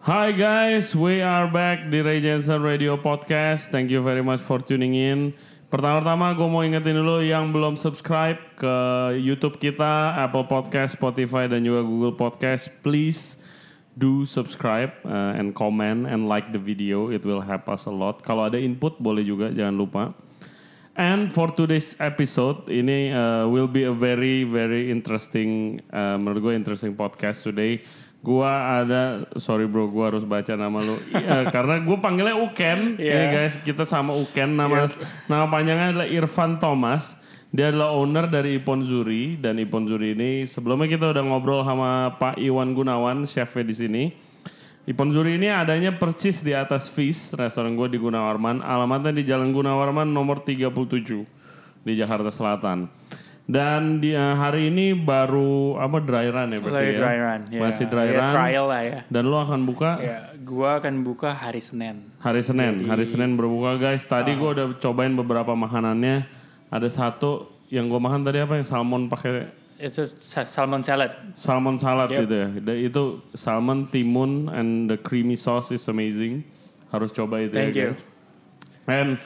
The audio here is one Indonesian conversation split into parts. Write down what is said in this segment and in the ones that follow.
Hi guys, we are back di Ray Jensen Radio Podcast. Thank you very much for tuning in. Pertama-tama gue mau ingetin dulu yang belum subscribe ke YouTube kita, Apple Podcast, Spotify, dan juga Google Podcast. Please do subscribe uh, and comment and like the video. It will help us a lot. Kalau ada input boleh juga, jangan lupa. And for today's episode, ini uh, will be a very very interesting, uh, menurut gue interesting podcast today. Gua ada, sorry bro, gua harus baca nama lu. Iya, karena gue panggilnya Uken. Iya. Ini guys, kita sama Uken. Nama nama panjangnya adalah Irfan Thomas. Dia adalah owner dari Ipon Zuri dan Ipon Zuri ini sebelumnya kita udah ngobrol sama Pak Iwan Gunawan, chefnya di sini. Ipon Zuri ini adanya percis di atas Fish, restoran gue di Gunawarman. Alamatnya di Jalan Gunawarman nomor 37 di Jakarta Selatan. Dan di eh, hari ini baru apa dry run ya berarti Lagi ya? dry run. ya. Masih dry Ya, run. trial lah ya. Dan lo akan buka Ya, gua akan buka hari Senin. hari Senin. Hari Senin berbuka guys. Tadi gue udah cobain beberapa makanannya. Ada satu yang gue makan tadi apa yang salmon pakai It's a sa- salmon salad. salmon salad Yep. gitu ya. Itu salmon timun and the creamy sauce is amazing. Harus coba itu Thank ya you. guys. And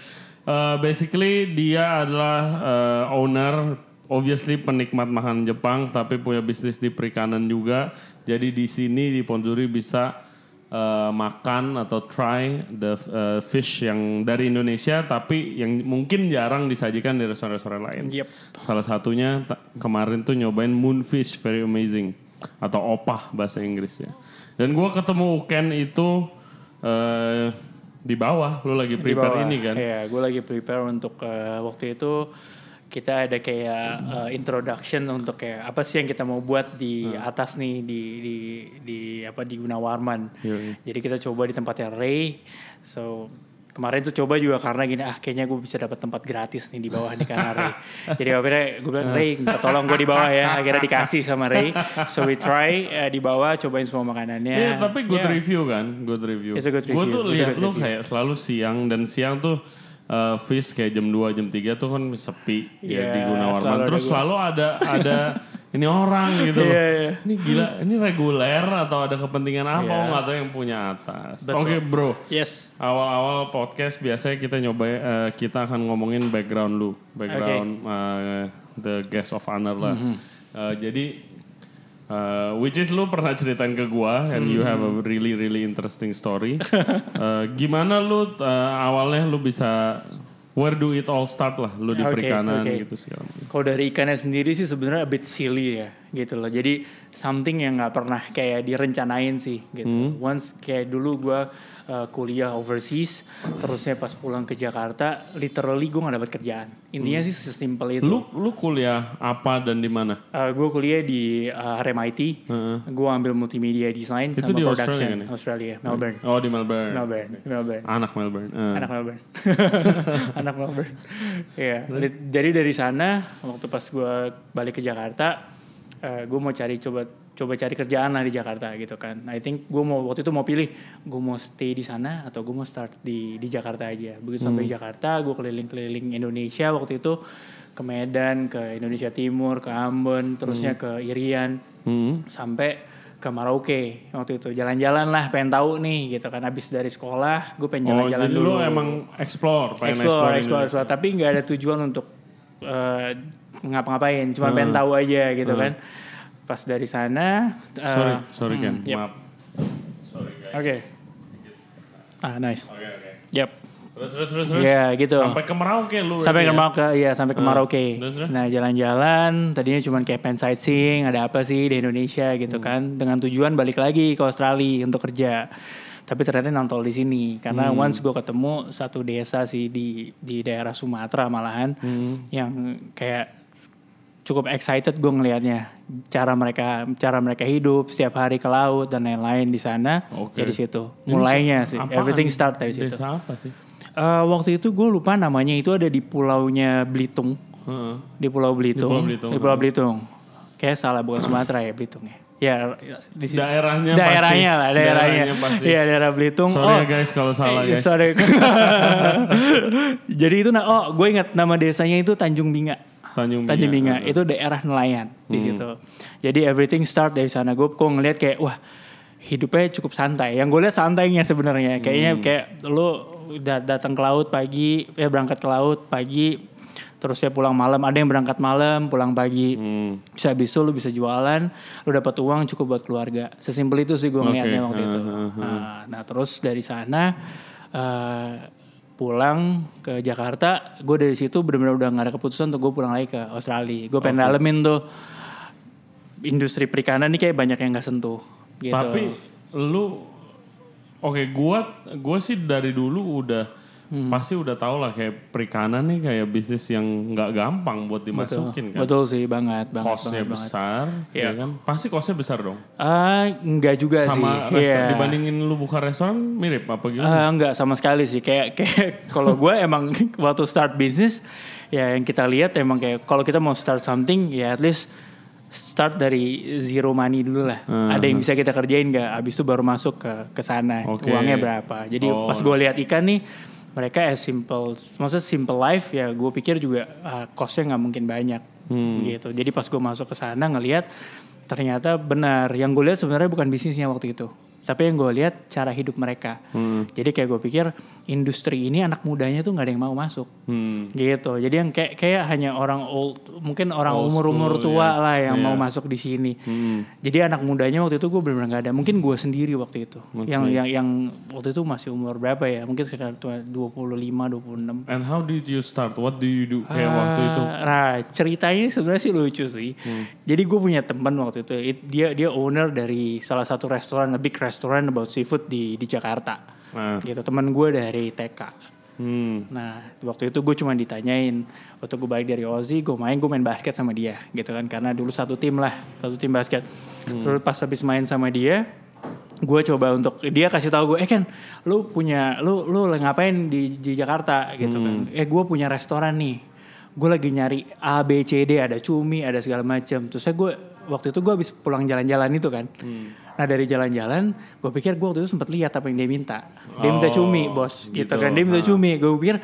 uh, basically dia adalah uh, owner obviously penikmat makanan Jepang tapi punya bisnis di perikanan juga. Jadi di sini di Ponjuri bisa uh, makan atau try the uh, fish yang dari Indonesia tapi yang mungkin jarang disajikan di restoran-restoran lain. Yep. Salah satunya kemarin tuh nyobain moonfish very amazing atau opah bahasa Inggrisnya. Dan gua ketemu Uken itu eh, di bawah, lu lagi prepare bawah. ini kan? Iya, gue lagi prepare untuk eh, waktu itu kita ada kayak eh, introduction untuk kayak apa sih yang kita mau buat di Hmm. atas nih di di di apa di Gunawarman. Yoi. Jadi kita coba di tempatnya Ray. So kemarin tuh coba juga karena gini ah kayaknya gue bisa dapat tempat gratis nih di bawah nih karena Ray. Jadi akhirnya gue bilang Ray minta tolong gue di bawah ya. Akhirnya dikasih sama Ray. So we try eh, di bawah cobain semua makanannya. Iya, tapi good Yeah. review kan, good review. It's a good Gue review. tuh It's a lihat lu kayak selalu siang dan siang tuh eh, fish kayak jam 2, jam 3 tuh kan sepi ya di Iya, Gunawarman. selalu ada Terus selalu ada ada ini orang gitu loh. Iya, iya. Ini gila, ini reguler atau ada kepentingan apa oh, nggak tahu yang punya atas. Oke, Bro. Yes. Awal-awal podcast biasanya kita nyoba eh, kita akan ngomongin background lu, background eh, the guest of honor lah. Mm-hmm. Eh, jadi eh, which is lu pernah ceritain ke gua and you have a really really interesting story. Eh, gimana lu eh, awalnya lu bisa where do it all start lah lu di Oke, perikanan oke. gitu segala macam. Kalau dari ikannya sendiri sih sebenarnya a bit silly ya gitu loh. Jadi something yang nggak pernah kayak direncanain sih gitu. Once kayak dulu gua uh, kuliah overseas, terusnya pas pulang ke Jakarta, literally gue nggak dapat kerjaan. Intinya sih sesimpel itu. Lu lu kuliah apa dan di mana? gue kuliah di uh, RMIT, gue ambil multimedia design Itu sama di production Australia kan ya? Australia, Melbourne, Oh di Melbourne. Melbourne, Melbourne. Anak Melbourne. Eh. anak Melbourne anak Melbourne Iya. Li- jadi dari sana waktu pas gue balik ke Jakarta gue mau cari coba coba cari kerjaan lah di Jakarta gitu kan. I think gue mau waktu itu mau pilih gue mau stay di sana atau gue mau start di di Jakarta aja. Begitu sampai Jakarta gue keliling-keliling Indonesia waktu itu ke Medan ke Indonesia Timur ke Ambon terusnya ke Irian Hmm. sampai ke Merauke waktu itu. Jalan-jalan lah pengen tahu nih gitu kan. Habis dari sekolah gue pengen Oh, jalan-jalan jadi dulu. lu emang explore, pengen explore, explore, explore, explore. tapi nggak ada tujuan untuk eh, ngapa-ngapain cuma Hmm. pengen tahu aja gitu kan pas dari sana eh, Sorry, sorry Ken, yep. maaf. oke ah nice Oke oke. yep Terus terus terus terus. Iya, gitu. Sampai ke Merauke lu. sampai ke ya? Merauke ya sampai ke Merauke terus, terus? nah jalan-jalan tadinya cuma kayak pengen sightseeing ada apa sih di Indonesia gitu Hmm. kan dengan tujuan balik lagi ke Australia untuk kerja tapi ternyata nantol di sini karena Hmm. once gue ketemu satu desa sih di di daerah Sumatera malahan Hmm. yang kayak cukup excited gue ngelihatnya cara mereka cara mereka hidup setiap hari ke laut dan lain-lain di sana Oke. jadi situ mulainya sih apaan? everything start dari situ Desa apa sih? Eh, waktu itu gue lupa namanya itu ada di pulaunya Belitung Heeh. di Pulau Belitung Pulau Belitung, di Pulau Belitung kayak salah bukan Sumatera ya Belitung ya ya di sini Daerahnya daerahnya pasti. lah daerahnya, Daerahnya pasti. iya daerah Belitung Sorry ya guys kalau salah eh, guys. sorry. jadi itu nah oh gue ingat nama desanya itu Tanjung Binga Tanjung Binga. Tanjung Binga itu daerah nelayan di Hmm. situ. Jadi everything start dari sana. Gue kok ngeliat kayak wah hidupnya cukup santai. Yang gue lihat santainya sebenarnya. Kayaknya kayak lu udah datang ke laut pagi, ya berangkat ke laut pagi, terus ya pulang malam. Ada yang berangkat malam, pulang pagi. Hmm. Bisa habis itu lu bisa jualan, lu dapat uang cukup buat keluarga. Sesimpel itu sih gue ngeliatnya waktu itu. Nah, nah, terus dari sana eh, pulang ke Jakarta, gue dari situ benar-benar udah gak ada keputusan untuk gue pulang lagi ke Australia. Gue pengen dalemin tuh industri perikanan nih kayak banyak yang nggak sentuh. Gitu. Tapi lu oke gua gua sih dari dulu udah Hmm. pasti udah tau lah kayak perikanan nih kayak bisnis yang nggak gampang buat dimasukin kan. betul sih banget, banget, Costnya banget, banget. besar, Iya. ya kan? Pasti costnya besar dong. Ah, enggak juga sih. Sama restoran Iya. dibandingin lu buka restoran mirip apa gitu? Ah, enggak sama sekali sih kayak kayak kalau gue emang waktu start bisnis ya yang kita lihat emang kayak kalau kita mau start something ya at least start dari zero money dulu lah. Ada yang bisa kita kerjain nggak? Abis itu baru masuk ke ke sana. Oke. Uangnya berapa? Jadi Oh. pas gue lihat ikan nih mereka as simple, maksudnya simple life ya gue pikir juga ah, costnya nggak mungkin banyak gitu. Jadi pas gue masuk ke sana ngelihat ternyata benar. Yang gue lihat sebenarnya bukan bisnisnya waktu itu, tapi yang gue lihat cara hidup mereka. Jadi kayak gue pikir industri ini anak mudanya tuh nggak ada yang mau masuk Hmm. gitu. Jadi yang kayak kayak hanya orang old, mungkin orang Old umur-umur school, tua ya. lah yang Iya. mau masuk di sini. Hmm. Jadi anak mudanya waktu itu gue benar-benar gak ada. Mungkin gue sendiri waktu itu. Yang yang yang waktu itu masih umur berapa ya? Mungkin sekitar tua- 25, 26. And how did you start? What do you do kayak waktu itu? Ah, Nah ceritanya sebenarnya sih lucu sih. Jadi gue punya teman waktu itu. It- dia dia owner dari salah satu restoran, a big restoran about seafood di di Jakarta. Nah, Gitu teman gue dari TK. hmm. Nah waktu itu gue cuma ditanyain waktu gue balik dari Ozi gue main gue main basket sama dia gitu kan karena dulu satu tim lah satu tim basket. Terus pas habis main sama dia gue coba untuk dia kasih tahu gue eh kan lu punya lu lu ngapain di, di Jakarta? Gitu kan. Eh gue punya restoran nih gue lagi nyari A B C D ada cumi ada segala macam. Terus saya gue waktu itu gue habis pulang jalan-jalan itu kan nah dari jalan-jalan gue pikir gue waktu itu sempat lihat apa yang dia minta. Dia minta Oh, cumi bos gitu, gitu. kan. Dia minta cumi. Gue pikir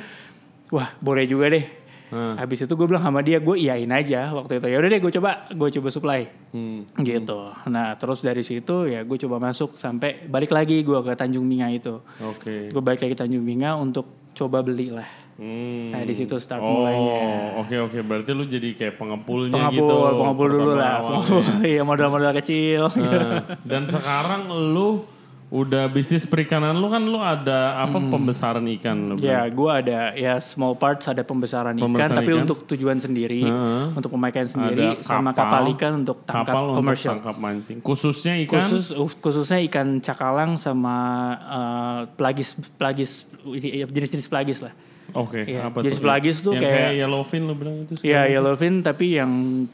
wah boleh juga deh. Hmm. habis itu gue bilang sama dia gue iyain aja waktu itu. Ya udah deh gue coba gue coba supply. Hmm. gitu. Nah terus dari situ ya gue coba masuk sampai balik lagi gue ke Tanjung Minga itu. Oke. gue balik lagi ke Tanjung Minga untuk coba beli lah Hmm. nah di situ start Oh, mulainya oke oke. Berarti lu jadi kayak pengepulnya pengapul gitu. pengapul dulu lah iya modal-modal kecil Nah, dan sekarang lu udah bisnis perikanan lu kan lu ada apa pembesaran ikan lu? Ya, gue ada ya small parts ada pembesaran ikan, Pembesaran tapi ikan. untuk tujuan sendiri, Heeh. untuk pemakaian sendiri, Ada sama kapal, kapal ikan untuk tangkap kapal untuk komersial. tangkap mancing. Khususnya ikan Khusus khususnya ikan cakalang sama uh, pelagis pelagis jenis-jenis pelagis lah. Oke, Iya, apa jenis pelagis tuh yang kayak- yellowfin lu bilang itu? Ya yellowfin tapi yang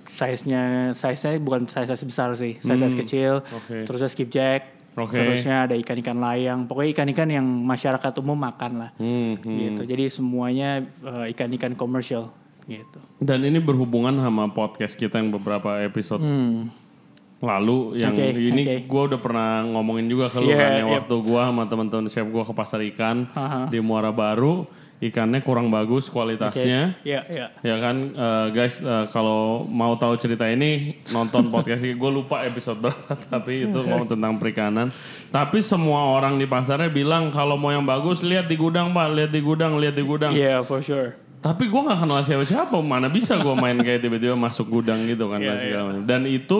size-nya size-nya bukan size-size besar sih, size-size kecil. Hmm, Oke. Terusnya skipjack. Oke. Terusnya ada ikan-ikan layang. Pokoknya ikan-ikan yang masyarakat umum makan lah. Hmm, hmm. Gitu. Jadi semuanya uh, ikan-ikan komersial gitu. Dan ini berhubungan sama podcast kita yang beberapa episode Hmm. lalu yang Oke, ini oke. gua udah pernah ngomongin juga ke lu Iya, kan yang yep. waktu gua sama teman-teman chef gua ke pasar ikan Aha. di Muara Baru ikannya kurang bagus kualitasnya. Iya, iya. ya kan eh, guys eh, kalau mau tahu cerita ini nonton podcast ini. Gue lupa episode berapa tapi itu ngomong tentang perikanan. Tapi semua orang di pasarnya bilang kalau mau yang bagus lihat di gudang pak. Lihat di gudang lihat di gudang. Iya, for sure. tapi gue nggak kenal siapa-siapa. Mana bisa gue main kayak tiba-tiba masuk gudang gitu kan dan Iya, segala macam. dan itu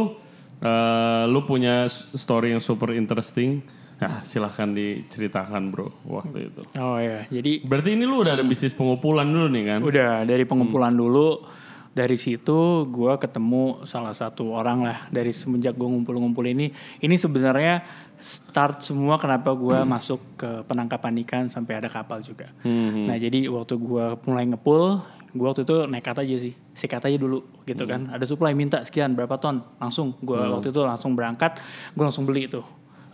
eh, lu punya story yang super interesting Nah, silahkan diceritakan bro waktu itu. Oh ya, jadi Berarti ini lu udah ada bisnis pengumpulan dulu nih kan? udah dari pengumpulan dulu. Dari situ gue ketemu salah satu orang lah dari semenjak gue ngumpul-ngumpul ini. Ini sebenarnya start semua kenapa gue masuk ke penangkapan ikan sampai ada kapal juga. Hmm, Nah jadi waktu gue mulai ngepul, gue waktu itu nekat aja sih, sikat aja dulu gitu kan. Ada supply minta sekian berapa ton, langsung gue waktu itu langsung berangkat, gue langsung beli itu,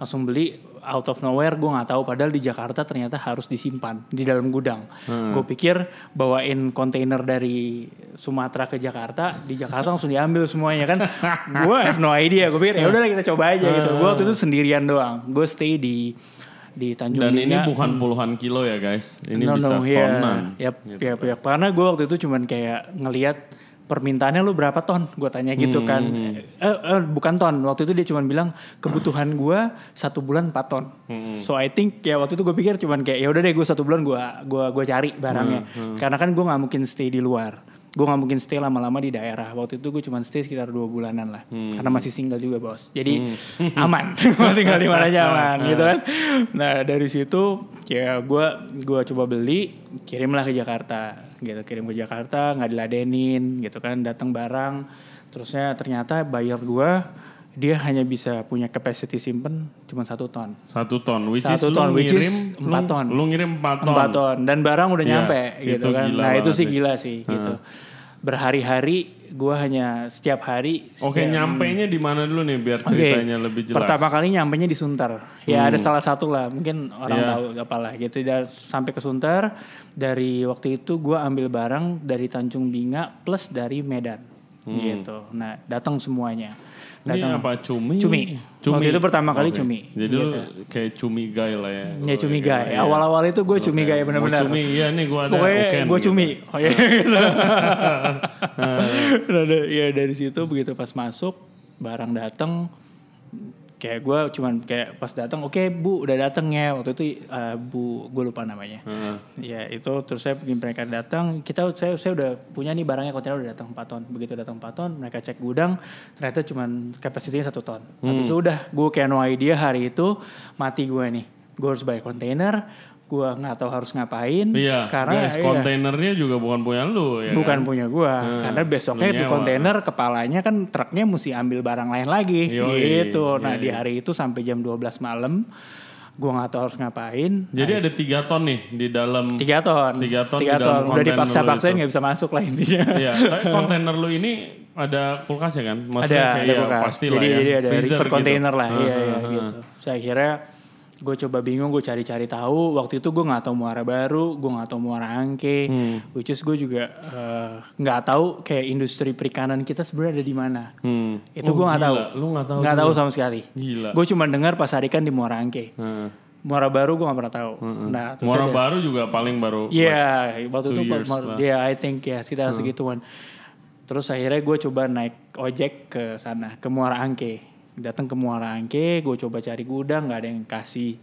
langsung beli out of nowhere gue nggak tahu padahal di Jakarta ternyata harus disimpan di dalam gudang. Gue pikir bawain kontainer dari Sumatera ke Jakarta, di Jakarta langsung diambil semuanya kan. gue have no idea, gue pikir ya udah kita coba aja gitu. Gue waktu itu sendirian doang, gue stay di di Tanjung Dan ini bukan puluhan kilo ya guys, ini No, bisa no, iya. tonan. Yap, gitu. yap, yap. Karena gue waktu itu cuman kayak ngelihat permintaannya lu berapa ton? Gue tanya gitu Hmm, kan. Eh, eh, bukan ton. Waktu itu dia cuma bilang kebutuhan gue satu bulan 4 ton. Hmm. so I think ya waktu itu gue pikir cuman kayak ya udah deh gue satu bulan gue gua gua cari barangnya. Hmm, karena kan gue nggak mungkin stay di luar gue nggak mungkin stay lama-lama di daerah. Waktu itu gue cuma stay sekitar dua bulanan lah. Hmm. karena masih single juga bos. Jadi aman. Gua tinggal di mana aja aman gitu kan. Nah dari situ ya gue gua coba beli kirimlah ke Jakarta gitu. Kirim ke Jakarta nggak diladenin gitu kan. Datang barang terusnya ternyata buyer gue dia hanya bisa punya capacity simpen cuma satu ton Satu ton, which Satu is ton, lu which ngirim, is empat ton. Lu ngirim 4 ton. empat ton dan barang udah Iya, nyampe itu gitu kan nah itu sih gila sih gitu berhari-hari gue hanya setiap hari Oke, setiap- nyampe-nya di mana dulu nih biar ceritanya lebih jelas. Hmm. Pertama kali nyampenya di Sunter. Ya ada salah satu lah, mungkin orang Iya. tahu apalah gitu. Dan sampai ke Sunter dari waktu itu gue ambil barang dari Tanjung Binga plus dari Medan gitu. Nah datang semuanya. Hmm. Ini Datang apa cumi? Cumi. Waktu itu pertama kali Oke. cumi, Jadi gitu. kayak cumi guy lah ya. ya cumi guy. iya. Awal-awal itu gue cumi guy benar-benar. Cumi, iya nih gua ada Pokoknya gue gitu. cumi. Oh iya gitu. Nah, da- ya dari situ begitu pas masuk barang datang kayak gue cuman kayak pas datang oke bu udah datang ya. Waktu itu eh, bu gue lupa namanya. Heeh. ya itu terus saya mereka datang kita saya saya udah punya nih barangnya kontainer udah datang 4 ton. Begitu datang 4 ton mereka cek gudang ternyata cuman kapasitinya satu ton. Habis itu udah gue kayak no idea hari itu mati gue nih. Gue harus bayar kontainer gue nggak tahu harus ngapain Iya, karena guys, iya, kontainernya juga bukan punya lu ya bukan kan? punya gue karena besoknya di nyewa. kontainer kepalanya kan truknya mesti ambil barang lain lagi Yoi, gitu nah iya, di iya. hari itu sampai jam 12 malam gue nggak tahu harus ngapain Jadi ada tiga ton nih di dalam tiga ton Tiga ton di tiga dalam ton udah dipaksa-paksain itu. nggak bisa masuk lah intinya Iya, tapi kontainer lu ini ada kulkasnya kan? ada Maksudnya kayak ada ya, kulkas. pasti jadi lah ya. jadi ada freezer river gitu. container lah Ah, iya iya ah. gitu saya kira gue coba bingung gue cari-cari tahu waktu itu gue nggak tahu muara baru gue nggak tahu muara angke Hmm. which is gue juga eh, nggak tahu kayak industri perikanan kita sebenarnya ada di mana Hmm. itu Oh, gue nggak tahu Lu nggak tahu. nggak tahu sama sekali Gila. gue cuma dengar pas hari kan di muara angke Heeh. muara baru gue nggak pernah tahu nah terus Muara ada- baru juga paling baru. Iya, waktu two itu. Hmm. ya I think ya sekitar segituan. Terus akhirnya gue coba naik ojek ke sana, ke Muara Angke. Datang ke Muara Angke, gue coba cari gudang, nggak ada yang kasih.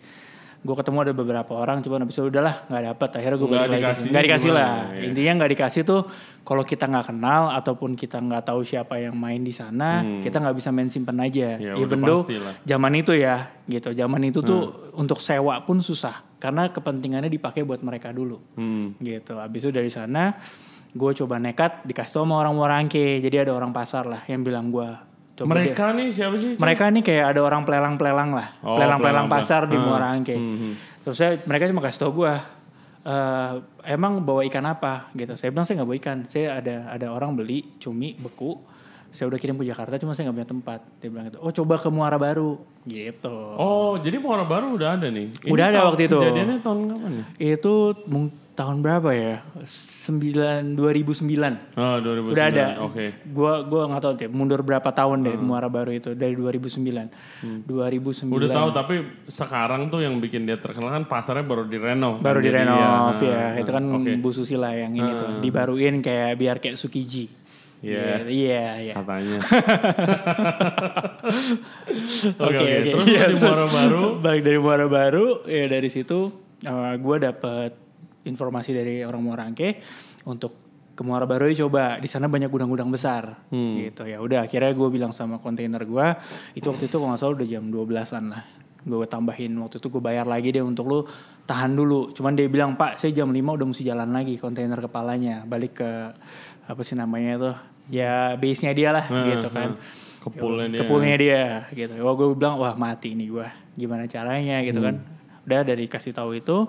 Gue ketemu ada beberapa orang, coba habis itu udahlah nggak dapet. Akhirnya gue balik lagi. Nggak dikasih gimana? lah. Iya. Intinya nggak dikasih tuh kalau kita nggak kenal ataupun kita nggak tahu siapa yang main di sana, kita nggak bisa main simpen aja. Hmm. Ya, Even though zaman itu ya, gitu. Zaman itu tuh Hmm. untuk sewa pun susah karena kepentingannya dipakai buat mereka dulu Hmm. gitu. Habis itu dari sana gue coba nekat dikasih tau sama orang Morangke. Jadi ada orang pasar lah yang bilang gue coba deh. Mereka nih siapa sih? Mereka nih kayak ada orang pelelang-pelelang lah, Oh, pelelang-pelelang pelelang-pelelang. pasar di Hmm. Muara Angke. Hmm. Terus saya mereka cuma kasih tau gue, "Eh, emang bawa ikan apa gitu. Saya bilang saya nggak bawa ikan, saya ada ada orang beli cumi beku. Saya udah kirim ke Jakarta, cuma saya nggak punya tempat. Dia bilang gitu. Oh coba ke Muara Baru, gitu. Oh, jadi Muara Baru udah ada nih. Ini Udah ada waktu itu. Kejadiannya tahun kapan nih? Itu mung- tahun berapa ya? 9 2009. Oh, 2009. Udah ada. Oke. Gua gua nggak tahu deh mundur berapa tahun deh Muara Baru itu dari 2009. 2009. Udah tahu tapi sekarang tuh yang bikin dia terkenal kan pasarnya baru direnov. baru kan. Jadi direnov ya, ya. nah, Itu kan Oke. Bu Susila yang ini tuh dibaruin kayak biar kayak Sukiji. Iya. Iya, iya. Katanya. Oke, Oke. Terus Iya, lu di Muara Baru. Balik dari Muara Baru, ya dari situ eh, gua dapet informasi dari orang Muarangke untuk ke Muara Baru coba. Di sana banyak gudang-gudang besar. Hmm. gitu. Ya udah akhirnya gue bilang sama kontainer gua itu waktu itu kalau nggak salah udah jam 12-an lah. Gue tambahin waktu itu gue bayar lagi deh untuk lu tahan dulu. Cuman dia bilang pak saya jam 5 udah mesti jalan lagi kontainer kepalanya. Balik ke apa sih namanya itu ya base nya dia lah gitu kan. Kepulnya dia. kepulnya dia gitu. Wah gue bilang wah mati nih gue. Gimana caranya? Gitu kan. Udah dari kasih tahu itu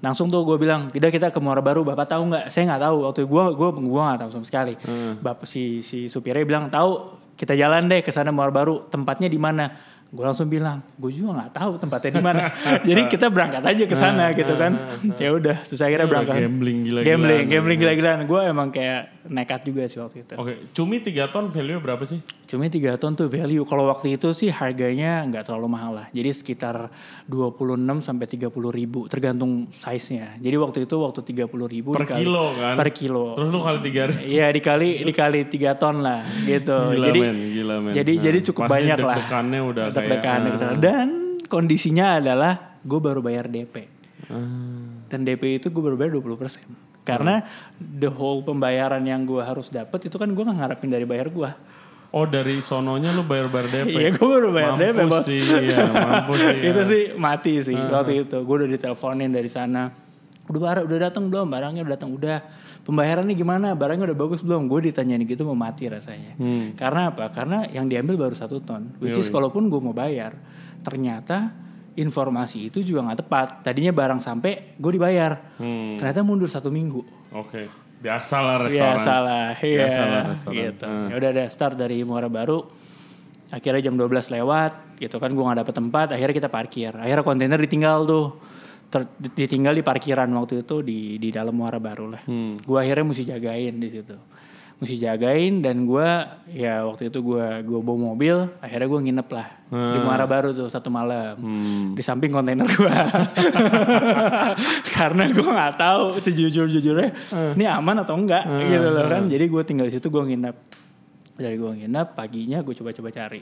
langsung tuh gue bilang tidak kita ke Muara Baru bapak tahu nggak saya nggak tahu waktu gue gue gue nggak tahu sama sekali bapak si si supirnya bilang tahu kita jalan deh ke sana Muara Baru tempatnya di mana Gue langsung bilang, gue juga nggak tahu tempatnya di mana. Jadi kita berangkat aja ke sana gitu kan. Ya udah, terus akhirnya berangkat. Gambling gila-gilaan. Gambling, gambling gila-gilaan. Gue emang kayak nekat juga sih waktu itu. Oke, cumi 3 ton value berapa sih? Cuma 3 ton tuh value. Kalau waktu itu sih harganya nggak terlalu mahal lah. Jadi sekitar 26 sampai 30 ribu tergantung size-nya. Jadi waktu itu waktu 30 ribu Per kilo kan? Per kilo. Terus lu kali 3 Iya dikali dikali 3 ton lah gitu. Gila jadi men, gila men. jadi Nah, jadi cukup banyak lah. deg-degannya udah kayak Deg-degan, ah, deg-degan. Dan kondisinya adalah gue baru bayar DP. ah. Dan DP itu gue baru bayar 20%. Karena the whole pembayaran yang gue harus dapat itu kan gue nggak ngarepin dari bayar gue. Oh dari sononya lu bayar-bayar DP? Iya gue baru bayar DP Mampus bos. sih, iya mampus sih. ya. itu sih mati sih waktu itu. Gue udah diteleponin dari sana. Udah barang udah datang belum? Barangnya udah datang. Udah. Pembayarannya gimana? Barangnya udah bagus belum? Gue ditanyain gitu mau mati rasanya. Hmm. Karena apa? Karena yang diambil baru satu ton. Which is kalaupun gue mau bayar, ternyata informasi itu juga nggak tepat. Tadinya barang sampai gue dibayar. Hmm, Ternyata mundur satu minggu. Oke, biasa lah restoran. Biasa lah, iya. Biasa lah restoran. Gitu. Hmm. Ya udah ada start dari Muara Baru. Akhirnya jam 12 lewat, gitu kan gue gak dapet tempat, akhirnya kita parkir. Akhirnya kontainer ditinggal tuh. Ter- ditinggal di parkiran waktu itu di di dalam Muara Baru lah. Hmm. Gue akhirnya mesti jagain di situ. Mesti jagain dan gue ya waktu itu gue gue bawa mobil, akhirnya gue nginep lah di Muara Baru tuh satu malam. Hmm. Di samping kontainer gue. Karena gue nggak tahu sejujur-jujurnya ini aman atau enggak gitu loh kan. Jadi gue tinggal di situ gue nginep. Dari gue nginep paginya gue coba-coba cari.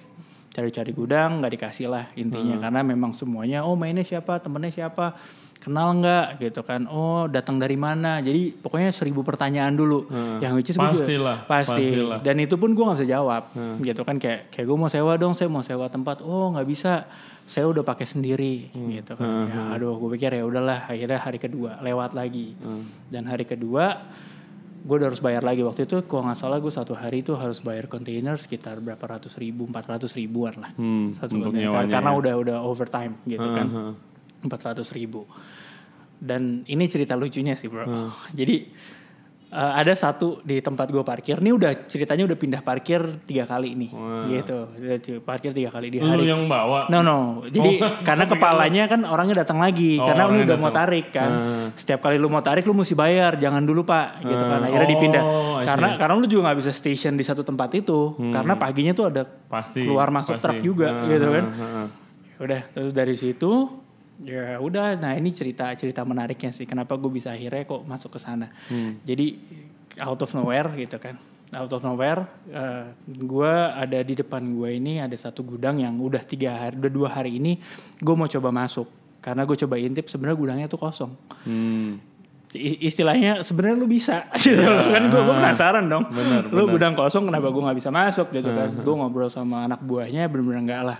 Cari-cari gudang nggak dikasih lah intinya. Karena memang semuanya oh mainnya siapa? Temennya siapa? Kenal nggak? Gitu kan. Oh datang dari mana? Jadi pokoknya seribu pertanyaan dulu. Yang which is juga- Pastilah, pasti. pastilah. dan itu pun gue nggak bisa jawab. Gitu kan kayak kayak gue mau sewa dong saya mau sewa tempat. Oh nggak bisa. Saya udah pakai sendiri. Gitu kan. Ya aduh gue pikir ya udahlah akhirnya hari kedua lewat lagi. Dan hari kedua gue udah harus bayar lagi. Waktu itu kalau nggak salah gue satu hari itu harus bayar kontainer sekitar berapa ratus ribu empat ratus ribuan lah. Hmm, satu untuk nyewanya karena ya. udah udah overtime gitu kan. Heeh. empat ratus ribu. Dan ini cerita lucunya sih bro. Jadi eh, ada satu di tempat gue parkir ini udah ceritanya udah pindah parkir tiga kali nih gitu Udah parkir tiga kali di Lu hari yang bawa. No no, jadi karena kepalanya kan orangnya datang lagi, Oh, karena lu udah mau tarik kan. Hmm. Setiap kali lu mau tarik lu mesti bayar, jangan dulu pak, gitu kan. Akhirnya Oh, dipindah. Karena karena lu juga nggak bisa station di satu tempat itu, karena paginya tuh ada Pasti. keluar masuk pasti. truk juga, Heeh, gitu kan. heeh. Udah terus dari situ ya udah, nah ini cerita cerita menariknya sih, kenapa gue bisa akhirnya kok masuk ke sana. Hmm. Jadi out of nowhere gitu kan. Out of nowhere gue ada di depan gue ini ada satu gudang yang udah tiga hari udah dua hari ini gue mau coba masuk. Karena gue coba intip sebenarnya gudangnya tuh kosong. Hmm. Istilahnya sebenarnya lu bisa. Gitu. Kan gue penasaran dong. Benar, lu gudang kosong kenapa gue nggak bisa masuk? Gitu kan. Gue ngobrol sama anak buahnya bener-bener enggak lah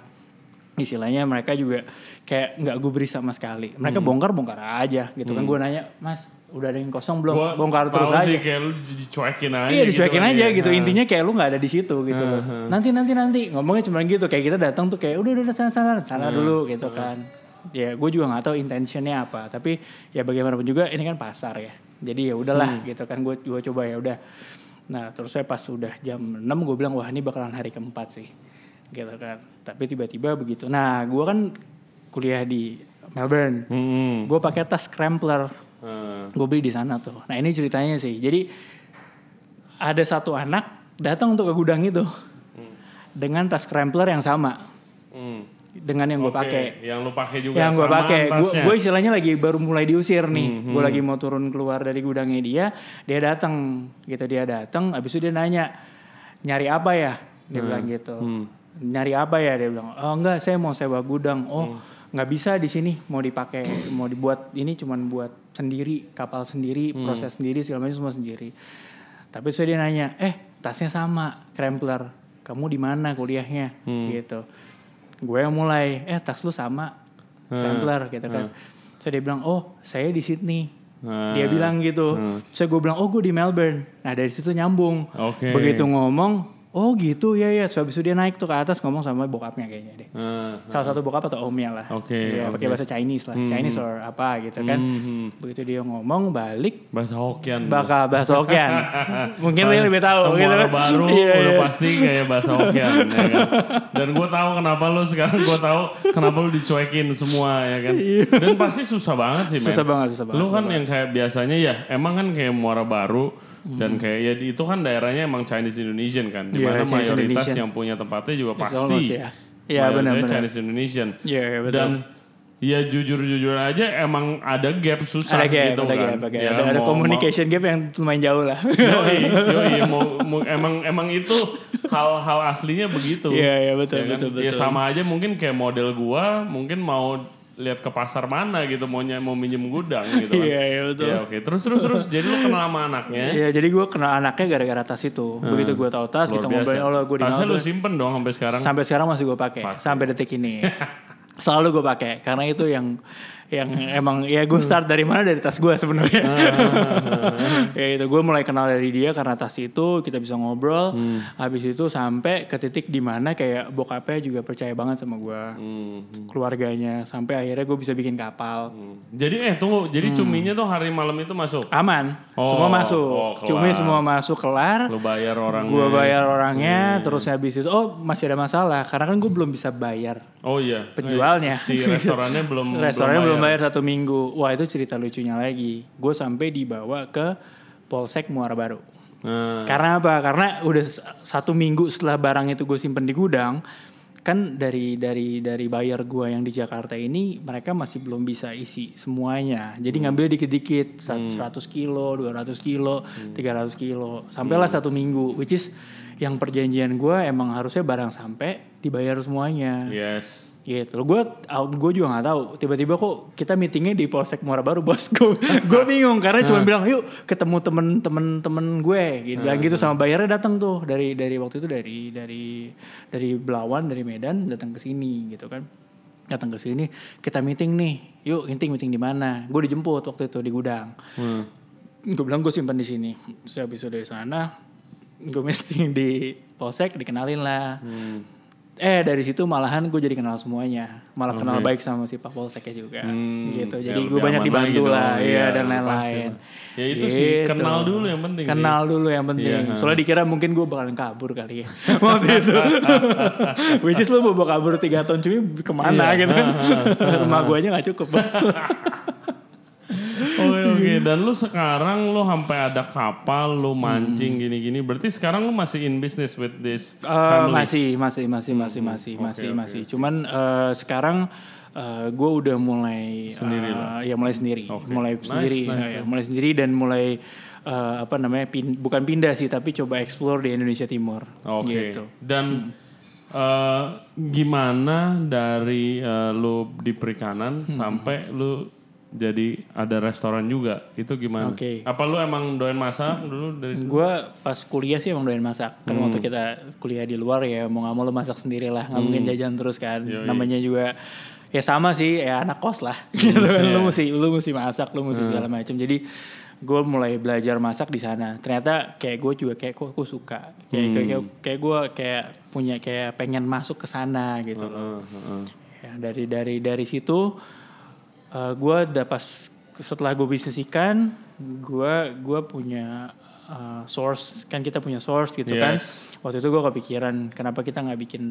istilahnya mereka juga kayak nggak gubris sama sekali mereka bongkar bongkar aja gitu kan gue nanya mas udah ada yang kosong belum Gua bongkar terus tahu aja sih kayak lu dicuekin aja. Iya gitu dicuekin kan, aja ya. gitu. Heeh. Intinya kayak lu nggak ada di situ gitu loh. Nanti nanti nanti ngomongnya cuma gitu. Kayak kita datang tuh kayak udah udah sana sana sana dulu gitu kan. Ya gue juga nggak tahu intentionnya apa. Tapi ya bagaimanapun juga ini kan pasar ya. Jadi ya udahlah gitu kan. Gue gua coba ya udah. Nah terus saya pas udah jam 6 gue bilang wah ini bakalan hari keempat sih. Gitu kan. Tapi tiba-tiba begitu. Nah gue kan kuliah di Melbourne. Hmm. Gue pakai tas Crumpler Heeh. gue beli di sana tuh. Nah ini ceritanya sih. Jadi ada satu anak datang untuk ke gudang itu dengan tas crumpler yang sama Hmm. dengan yang gue pakai. Yang lu pakai juga Yang gue pakai, gue istilahnya lagi baru mulai diusir nih. Hmm, Gue lagi mau turun keluar dari gudangnya dia, dia datang, gitu dia datang. Abis itu dia nanya, nyari apa ya? Dia bilang gitu. Hmm. Nyari apa ya? Dia bilang, oh enggak, saya mau sewa gudang. Oh, Hmm. nggak bisa di sini, mau dipakai, mau dibuat ini cuman buat sendiri, kapal sendiri, Hmm. proses sendiri, segala macam semua sendiri. Tapi saya dia nanya, eh tasnya sama, Krempler, kamu di mana kuliahnya? Hmm. Gitu. Gue yang mulai, eh tas lu sama, Krempler gitu kan. So dia bilang, oh saya di Sydney. Hmm. Dia bilang gitu. So gue bilang, oh gue di Melbourne. Nah dari situ nyambung. Oke. Begitu ngomong, oh gitu ya ya so, habis itu dia naik tuh ke atas ngomong sama bokapnya kayaknya deh Eh, salah satu bokap atau omnya lah Oke, Iya, pakai oke. bahasa Chinese lah Chinese or apa gitu kan Mhm. begitu dia ngomong balik bahasa Hokkien. bakal bahasa Hokkien mungkin dia lebih tahu gitu kan baru Iya, udah iya. pasti kayak bahasa Hokkien ya kan. Dan gue tahu kenapa lu sekarang gue tahu kenapa lu dicuekin semua ya kan. Dan pasti susah banget sih men. Iya. susah banget susah banget Lu kan yang kayak biasanya ya emang kan kayak Muara Baru dan kayak ya itu kan daerahnya emang Chinese Indonesian kan. Hmm. Iya, Di mana Chinese mayoritas Indonesian. yang punya tempatnya juga It's pasti. almost, ya. Iya, mayoritasnya benar-benar. Chinese Indonesian. Iya, iya, betul. Dan ya jujur-jujur aja emang ada gap susah ada gap, gitu ada kan. gap, ada. Ya, ada, ada mau- communication gap yang lumayan jauh lah. Yoi, yoi, mau, mau- emang emang itu hal-hal aslinya begitu. Iya, iya, betul, Ya kan? betul, Ya betul. sama aja mungkin kayak model gua, mungkin mau lihat ke pasar mana gitu, mau ny- mau minjem gudang gitu kan. Iya, iya, betul. Iya, oke. Terus terus terus jadi lu kenal sama anaknya. Iya, jadi gue kenal anaknya gara-gara tas itu. Begitu gue tahu tas, Luar kita biasa. ngobrolin, oh gue Tasnya lu simpen dong sampai sekarang. Sampai sekarang masih gue pakai, sampai detik ini. Selalu gue pakai, karena itu yang yang emang ya gue start dari mana dari tas gue sebenarnya. ya itu gue mulai kenal dari dia karena tas itu kita bisa ngobrol. Habis itu sampai ke titik di mana kayak bokapnya juga percaya banget sama gue, Hmm. keluarganya. Sampai akhirnya gue bisa bikin kapal. Jadi eh tunggu, Hmm. jadi cuminya tuh hari malam itu masuk. Aman, Oh, semua masuk. oh, kelar. Cumi semua masuk kelar. Lu bayar orang. Gue bayar orangnya, terus habis itu oh masih ada masalah karena kan gue belum bisa bayar Oh iya. penjualnya. Eh, Si restorannya belum Restorannya belum bayar satu minggu. Wah itu cerita lucunya lagi. Gue sampai dibawa ke Polsek Muara Baru. Nah, Karena apa? Karena udah satu minggu setelah barang itu gue simpen di gudang, kan dari dari dari buyer gue yang di Jakarta ini mereka masih belum bisa isi semuanya. Jadi ngambil dikit-dikit, sa- 100 kilo, 200 kilo, 300 kilo, sampailah satu minggu. Which is yang perjanjian gue emang harusnya barang sampai dibayar semuanya yes. Gitu. Gue gue juga nggak tahu. Tiba-tiba kok kita meetingnya di polsek Muara Baru bos. Gue gue bingung karena cuma bilang yuk ketemu temen-temen temen gue. Gitu. Bilang gitu sama bayarnya datang tuh. Dari dari waktu itu dari dari dari Belawan dari Medan datang ke sini gitu kan. Datang ke sini kita meeting nih. Yuk meeting meeting di mana? Gue dijemput waktu itu di gudang. Hmm. gue bilang gue simpan di sini. Terus habis dari sana gue meeting di polsek dikenalin lah eh dari situ malahan gue jadi kenal semuanya. Malah kenal baik sama si pak polseknya juga. Hmm, gitu. ya jadi gue lebih banyak dibantu lagi lah iya iya, dan lain-lain. Ya itu sih, kenal dulu yang penting sih. kenal dulu yang penting. Ha. soalnya dikira mungkin gue bakalan kabur kali ya. Waktu itu. Which is lu mau bawa kabur tiga tahun cumi ke mana Iya, gitu kan? Rumah gue aja gak cukup bos Oke oke dan lu sekarang lu sampai ada kapal lu mancing gini-gini berarti sekarang lu masih in business with this Eh, family masih, masih, masih, masih, masih, masih, masih. Cuman eh, sekarang gue udah mulai Sendiri eh, ya mulai sendiri, Oke. mulai Nice, sendiri, nice, ya, ya, mulai sendiri dan mulai eh, apa namanya pin- bukan pindah sih tapi coba explore di Indonesia Timur. Oke. Gitu. Dan eh, gimana dari eh, lu di perikanan Hmm. sampai lu jadi ada restoran juga itu gimana? Oke. Apa lu emang doyan masak dulu dari Gue pas kuliah sih emang doyan masak. Kan Hmm. waktu kita kuliah di luar ya mau nggak mau lo masak sendiri lah, nggak mungkin jajan terus kan. Yoi. Namanya juga ya sama sih ya anak kos lah. gitu kan. Iya. Lu mesti lu mesti masak, lu Hmm. mesti segala macam. Jadi gue mulai belajar masak di sana. Ternyata kayak gue juga kayak kok gue suka. Kayak Hmm. kayak kayak gue kayak punya kayak pengen masuk ke sana gitu loh. Heeh, heeh. Ya, dari dari dari situ gue udah pas setelah gue bisnis ikan, gue gua punya uh, source kan kita punya source gitu kan. Yes. Waktu itu gue kepikiran kenapa kita nggak bikin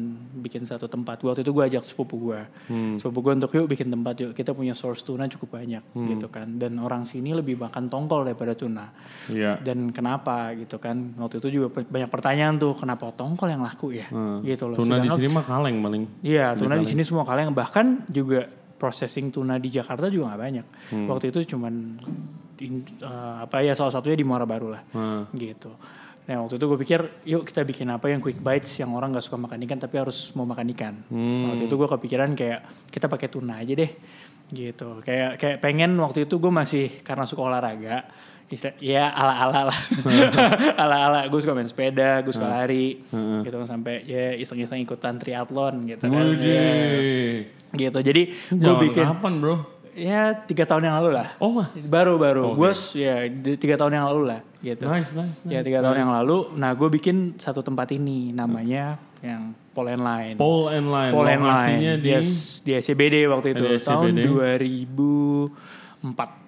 bikin satu tempat. Waktu itu gue ajak sepupu gue, Hmm. sepupu gue untuk yuk bikin tempat yuk. Kita punya source tuna cukup banyak Hmm. gitu kan. Dan orang sini lebih makan tongkol daripada tuna. Iya. Dan kenapa gitu kan? Waktu itu juga banyak pertanyaan tuh kenapa tongkol yang laku ya, Hmm. gitu loh. Tuna di Sedangkan- sini mah kaleng paling. Iya, tuna di sini semua kaleng bahkan juga processing tuna di Jakarta juga nggak banyak. Hmm. Waktu itu cuman in- eh, apa ya salah satunya di Muara Baru lah, Heeh. gitu. Nah waktu itu gue pikir, yuk kita bikin apa yang quick bites yang orang nggak suka makan ikan tapi harus mau makan ikan. Hmm. Waktu itu gue kepikiran kayak kita pakai tuna aja deh, gitu. Kayak kayak pengen waktu itu gue masih karena suka olahraga, ya ala ala lah, ala ala. Gue suka main sepeda, gue suka lari, gitu sampai ya iseng-iseng ikutan triathlon gitu kan. Ya gitu jadi gue bikin kapan bro? ya tiga tahun yang lalu lah. Oh, mah. Baru baru. Oke. Gue ya tiga tahun yang lalu lah gitu. Nice, nice, nice. Ya tiga tahun yang lalu. Nah gue bikin satu tempat ini namanya yang Pole and Line. Paul and Line. Pole and Line. di Yes, di SCBD waktu itu Di tahun SCBD. 2004.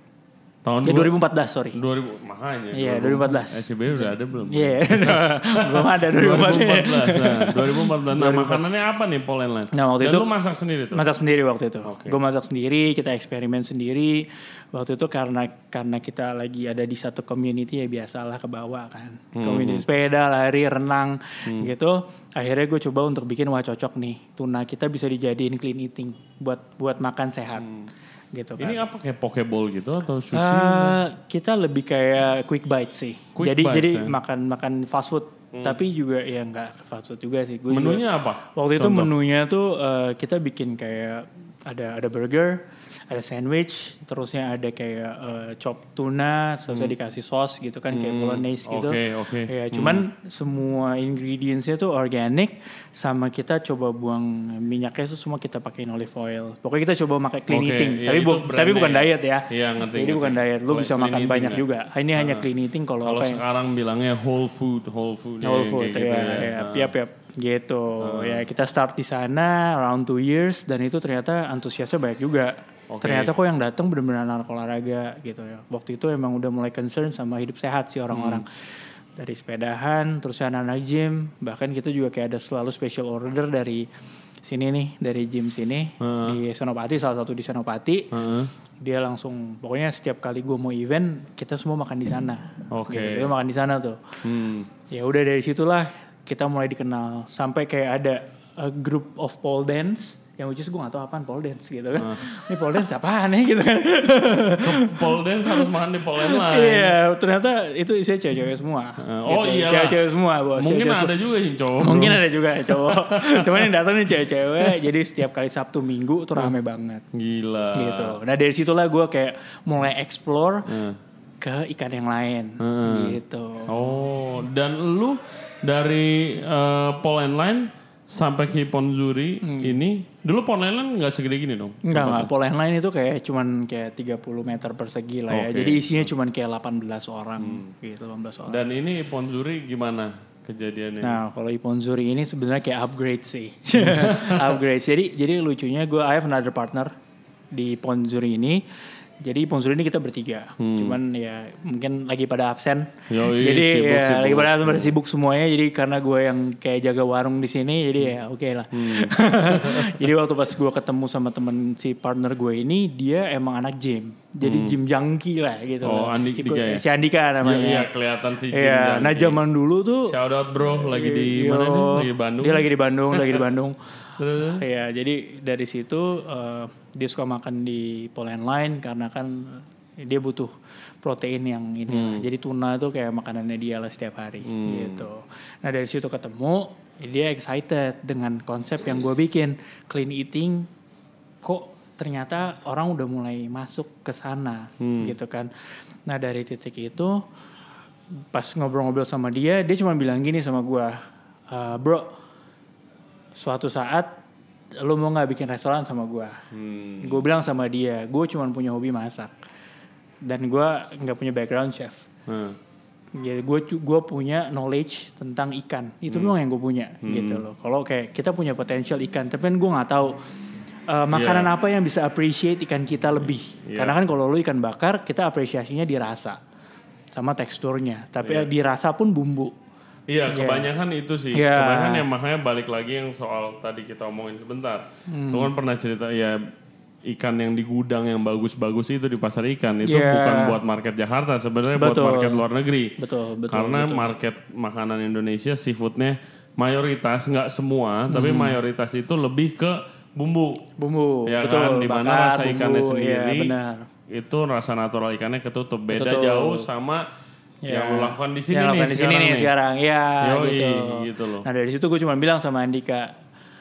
Tahun Ya dua- 2014 sorry. 2000 makanya. Iya, 2014. SCB udah ada belum? Iya, belum ada 2014. 2014. Nah, 2014. Nah, makanannya apa nih Paul and Line? Nah, waktu Dan itu- lu masak sendiri tuh? Masak sendiri waktu itu. Oke. Gue masak sendiri, kita eksperimen sendiri. Waktu itu karena karena kita lagi ada di satu community ya biasalah ke bawah kan. Hmm. Community sepeda, lari, renang gitu. Akhirnya gue coba untuk bikin wah cocok nih. Tuna kita bisa dijadiin clean eating buat buat makan sehat. Gitu kan. Hmm. Ini apa kayak pokeball gitu atau sushi? Eh, kita lebih kayak quick bite sih. Quick jadi bites, jadi ya. Hmm. makan makan fast food. Tapi juga ya nggak fast food juga sih. Gua juga- Menunya apa? Waktu itu Contoh. menunya tuh eh, kita bikin kayak ada ada burger, ada sandwich, terusnya ada kayak eh, chop tuna, terusnya dikasih sauce gitu kan kayak bolognese gitu. Hmm. Oke, oke. Ya, cuman semua ingredientsnya tuh organic sama kita coba buang minyaknya tuh semua kita pakein olive oil. Pokoknya kita coba pakai clean Oke, eating, ya tapi itu bu- tapi bukan ya. diet ya. Iya, ngerti, Jadi ngerti. bukan diet, lu bisa makan banyak ya. juga. Ini hanya clean eating kalau Kalau ya? sekarang bilangnya whole food, whole food. Whole ya, food ya, gitu ya, ya. Nah. yap, yap, gitu. Ya kita start di sana around two years dan itu ternyata antusiasnya banyak juga. Oke. Ternyata kok yang datang benar-benar anak olahraga gitu ya. Waktu itu emang udah mulai concern sama hidup sehat sih orang-orang. Hmm. Dari sepedahan, terus anak-anak gym, bahkan kita juga kayak ada selalu special order dari sini nih, dari gym sini di Senopati, salah satu di Senopati. Heeh. Dia langsung pokoknya setiap kali gue mau event, kita semua makan di sana. Oke. Gitu. Kita makan di sana tuh Hmm. ya udah dari situlah kita mulai dikenal sampai kayak ada a group of pole dance yang which is gue gak tau apaan pole dance gitu kan ini pole dance apaan nih gitu kan Pole dance harus makan di pole line. iya ternyata itu isinya cewek-cewek semua Oh, Gitu. iyalah. cewek-cewek semua bos Mungkin Cewek-cewek ada juga yang cowok. mungkin ada juga cowok cuman yang datang nih cewek-cewek jadi setiap kali Sabtu Minggu tuh rame banget Gila. gitu nah dari situlah gue kayak mulai explore Heeh. ke ikan yang lain Hmm. gitu Oh, dan lu dari eh, Paul and Line sampai ke Ponzuri ini, dulu Paul and Line nggak segede gini dong? Enggak, lain itu kayak cuman kayak 30 meter persegi lah ya. Oke. Jadi isinya cuman kayak 18 orang gitu, 18 orang. Dan ini Ponzuri gimana kejadiannya? Nah, kalau Iponzuri ini sebenarnya kayak upgrade sih. upgrade. Jadi jadi lucunya gue I have another partner di Ponzuri ini. Jadi Ponzuri ini kita bertiga. Cuman ya mungkin lagi pada absen. Hmm. Yoi, jadi sibuk, ya sibuk. lagi pada pada sibuk semuanya. Jadi karena gue yang kayak jaga warung di sini, jadi ya oke lah. Hmm. jadi waktu pas gue ketemu sama temen si partner gue ini, dia emang anak gym. Jadi gym junkie lah gitu. Hmm. Oh, loh. Andika Ikut- ya? Si Andika Iya, namanya. iya, kelihatan sih Jim Iya, nah Junkie. zaman dulu tuh Shout out bro, lagi di Yo, mana nih? Lagi di Bandung. Dia lagi di Bandung, lagi di Bandung. Terus? Iya, jadi dari situ eh, dia suka makan di Poland Line karena kan dia butuh protein yang ini lah. Hmm. Jadi tuna tuh kayak makanannya dia lah setiap hari gitu. Nah dari situ ketemu, dia excited dengan konsep yang gue bikin clean eating. Kok ternyata orang udah mulai masuk ke sana Hmm. gitu kan. Nah dari titik itu pas ngobrol-ngobrol sama dia, dia cuma bilang gini sama gua, "Eh, bro, suatu saat lu mau nggak bikin restoran sama gua? Hmm. Gue bilang sama dia, gue cuma punya hobi masak dan gua nggak punya background chef. Nah, Jadi gue gue punya knowledge tentang ikan, itu Hmm. doang yang gue punya gitu loh. Kalau kayak kita punya potensial ikan, tapi kan gue nggak tahu uh, makanan Iya. apa yang bisa appreciate ikan kita lebih. Iya. Karena kan kalau lu ikan bakar, kita apresiasinya di rasa sama teksturnya. Tapi Iya. di rasa pun bumbu. Iya, kebanyakan itu sih. Iya. Kebanyakan yang makanya balik lagi yang soal tadi kita omongin sebentar. Hmm. Lu kan pernah cerita ya ikan yang di gudang yang bagus-bagus itu di pasar ikan itu Iya. bukan buat market Jakarta sebenarnya buat market luar negeri. Betul, betul. Karena betul. market makanan Indonesia seafoodnya mayoritas nggak semua Hmm. tapi mayoritas itu lebih ke bumbu. bumbu, Ya betul. kan, di mana rasa ikannya bumbu, sendiri Iya, benar. itu rasa natural ikannya ketutup. Beda Ketutup. jauh sama Ya. yang lo lakukan di sini Yang nih di sini sekarang nih sekarang, ya Yoi, gitu. gitu loh. Nah dari situ gue cuma bilang sama Andika,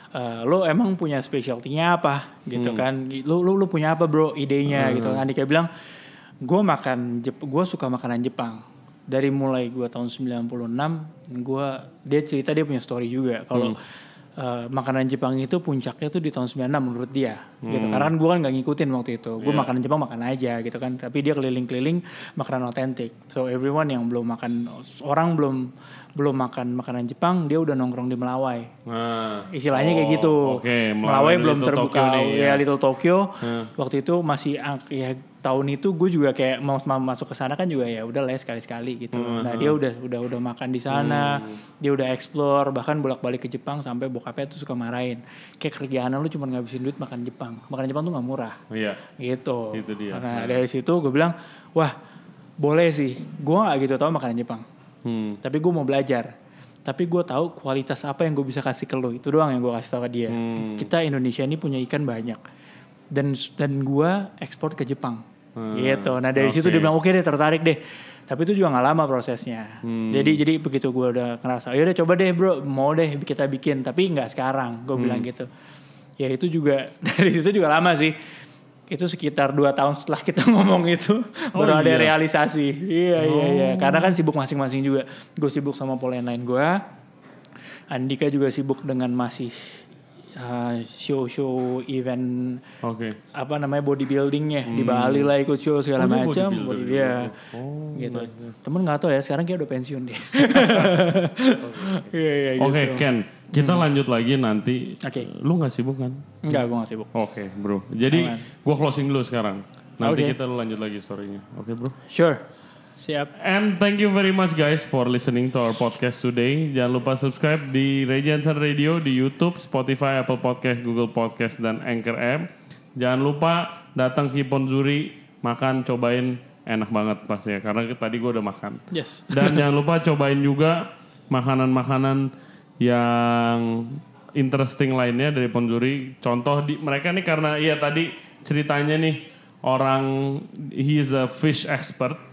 "Eh, lo emang punya specialty-nya apa Hmm. gitu kan? Lu, lu lu punya apa bro idenya gitu? Andika bilang, gue makan gue suka makanan Jepang. Dari mulai gue tahun 96, gue dia cerita dia punya story juga kalau Hmm. Eh, makanan Jepang itu puncaknya tuh di tahun 96 menurut dia. gitu. Karena kan gue kan nggak ngikutin waktu itu. Gue makanan Jepang makan aja gitu kan. Tapi dia keliling-keliling makanan otentik. So everyone yang belum makan orang belum belum makan makanan Jepang, dia udah nongkrong di Melawai. Nah, Istilahnya kayak gitu. Oke, Melawai belum Little terbuka. Tokyo nih, ya. ya. Little Tokyo. Waktu itu masih ang- ya tahun itu gue juga kayak mau masuk ke sana kan juga ya udah lah ya sekali-sekali gitu. Nah, dia udah udah udah makan di sana, dia udah explore bahkan bolak-balik ke Jepang sampai bokapnya tuh suka marahin. Kayak kerjaan lu cuma ngabisin duit makan Jepang. Makan Jepang tuh nggak murah Iya. gitu. Itu dia. Nah, dari situ gue bilang, wah boleh sih. Gue nggak gitu tahu makanan Jepang. Hmm. Tapi gue mau belajar. Tapi gue tahu kualitas apa yang gue bisa kasih ke lo. Itu doang yang gue kasih tahu ke dia. Hmm. Kita Indonesia ini punya ikan banyak. Dan dan gue ekspor ke Jepang. Gitu. Nah dari situ Hmm. oke. dia bilang oke deh tertarik deh. Tapi itu juga nggak lama prosesnya. Hmm. Jadi jadi begitu gue udah ngerasa, ya udah coba deh bro, mau deh kita bikin. Tapi nggak sekarang. Gue Hmm. bilang gitu. Ya itu juga dari situ juga lama sih. Itu sekitar dua tahun setelah kita ngomong itu Oh, baru ada iya. realisasi. Iya iya iya. Karena kan sibuk masing-masing juga. Gue sibuk sama pola lain gue. Andika juga sibuk dengan masih uh, show-show event Oke. apa namanya bodybuildingnya di Bali lah ikut show segala Hmm. Oh, macam. Body, ya. Oh, gitu. Temen nggak tahu ya sekarang kayak udah pensiun deh. Iya iya gitu. Oke, Ken. Kita lanjut lagi nanti. Oke. Lu nggak sibuk kan? Enggak, gue gak sibuk. Oke, bro. Jadi gua closing dulu sekarang. Nanti Oke. kita lanjut lagi storynya. Oke, bro. Sure. Siap. And thank you very much guys for listening to our podcast today. Jangan lupa subscribe di Ray Jensen Radio di YouTube, Spotify, Apple Podcast, Google Podcast, dan Anchor app. Jangan lupa datang ke Ponzuri, makan, cobain. Enak banget pasti ya, karena tadi gue udah makan. Yes. Dan jangan lupa cobain juga makanan-makanan yang interesting lainnya dari Ponjuri. Contoh di mereka nih karena iya tadi ceritanya nih orang he is a fish expert.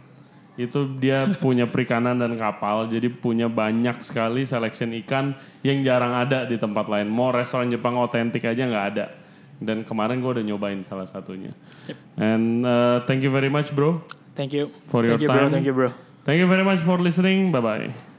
Itu dia punya perikanan dan kapal, jadi punya banyak sekali selection ikan yang jarang ada di tempat lain. Mau restoran Jepang otentik aja nggak ada. Dan kemarin gue udah nyobain salah satunya. And uh, thank you very much bro. Thank you. For your Thank you, bro. time. Thank you, bro. Thank you very much for listening. Bye bye.